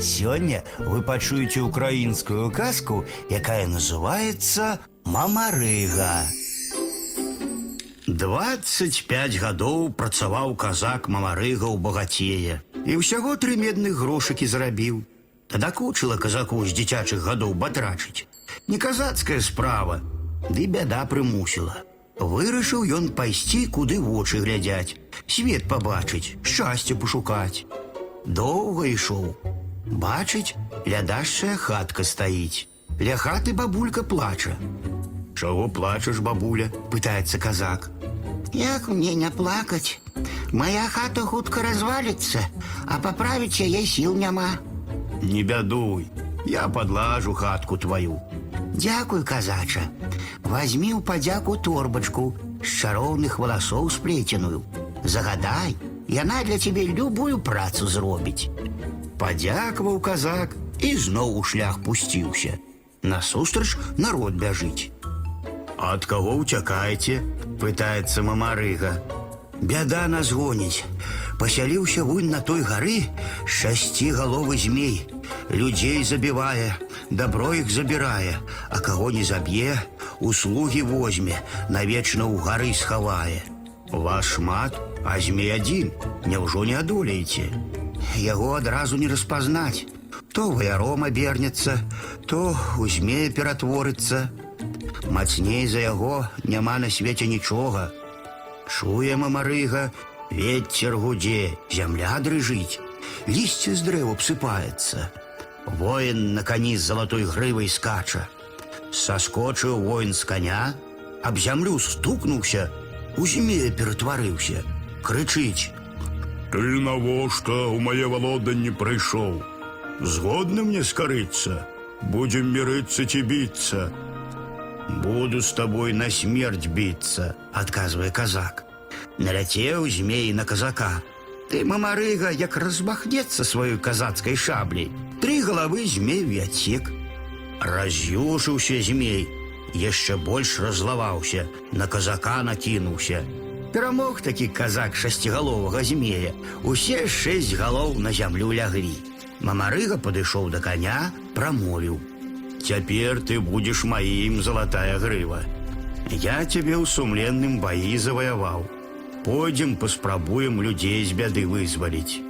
Сёння вы пачуеце украінскую казку, якая называется Мамарыга. 25 гадоў працаваў казак Мамарыга ў багацее і ўсяго тры медных грошыкі зарабіў. Надакучыла казаку з дзіцячых гадоў батрачыць. Не казацкая справа, ды бяда прымусіла. Вырашыў ён пайсці, куды вочы глядзяць, свет пабачыць, шчасце пашукаць. Доўга ішоў. Бачыць, лядашчая хатка стаіць. Ля хаты бабулька плача. Чаго плачаш, бабуля? пытаецца казак. Як мне не плакаць? Моя хата хутка разваліцца, а паправіць яе сіл няма. Не бядуй, я подлажу хатку твою. Дзякуй, казача. Вазьмі ў падзяку торбачку з чароўных валасоў сплеценую. Загадай, яна для цябе любую працу зробіць. Падзякаваў казак і зноў у шлях пусціўся. Насустрач народ бяжыць. Ад каго ўцякаеце? пытаецца мамарыга. Бяда нас гоніць. Пасяліўся вунь на той гары шасці галовы змей. Людзей забівае, дабро іх забірае, а каго не заб'е, услугі возьме, навечна ў гары схавае. Вас шмат, а змей адзін, няўжо не адолееце. Яго адразу не распазнаць. То ваяром абернецца, то у змея ператворыцца. Мацней за яго няма на свеце нічога. Чуе мамарыга, ветер гудзе, зямля дрыжыць, лісце з дрэў абсыпаецца. Воін на кані з залатой грывай скача. Саскочыў воін з коня, аб зямлю стукнуўся, у змея ператварыўся, крычыць: Ты навошта ў мае валоданне прыйшоў? Згодны мне скарыцца, будзем мірыцца ці біцца. Буду с тобой на смерть биться, отказывая казак. Наляцеў змей на казака. Ты, мамарыга, як размахнецца сваёй казацкай шаблей. Тры галавы змей і адсек. Раз'юшыўся змей, яшчэ больш разлаваўся, на казака накінуўся. Перамог такі казак шасцігаловага змея. Усе шэсць галоў на зямлю ляглі. Мамарыга падышоў да коня, прамовіў: Цяпер ты будзеш маім залатая грыва. Я цябе ў сумленным баі заваяваў. Пойдзем паспрабуем людзей з бяды вызваліць.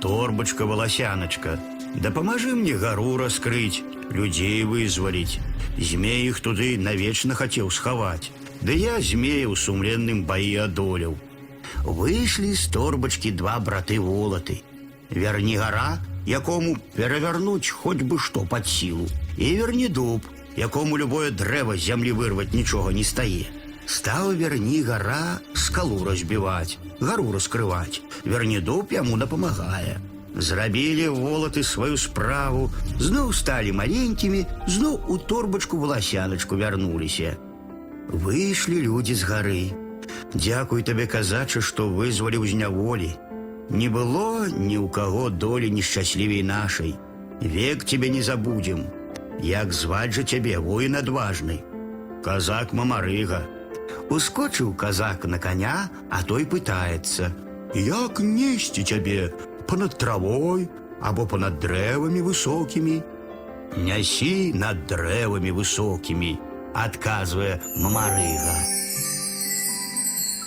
Торбачка валасяначка, дапамажы мне гару раскрыць, людзей вызваліць. Змей іх туды навечна хацеў схаваць. Ды я змея ў сумленным баі адолеў. Выйшлі з торбачкі два браты волаты. Верні гара, якому перавярнуць хоць бы што пад сілу, і верні дуб, якому любое дрэва з зямлі вырваць нічога не стае. Стаў верні гара скалу разбіваць, гару раскрываць. Верні дуб яму дапамагае. Зрабілі волаты сваю справу, зноў сталі маленькімі, зноў у торбачку валасяначку вярнуліся. Выйшлі людзі з гары. Дзякуй табе казача, што вызваліў з няволі. Не было ні ў каго долі нешчаслівей нашай. Век тебе не забудем. Як зваць жа цябе воін адважны. Казак мамарыга. Ускочыў казак на коня, а той пытаецца: Як несці цябе понад травой або понад дрэвамі высокімі? Нясі над дрэвамі высокімі, адказвае мамарыга.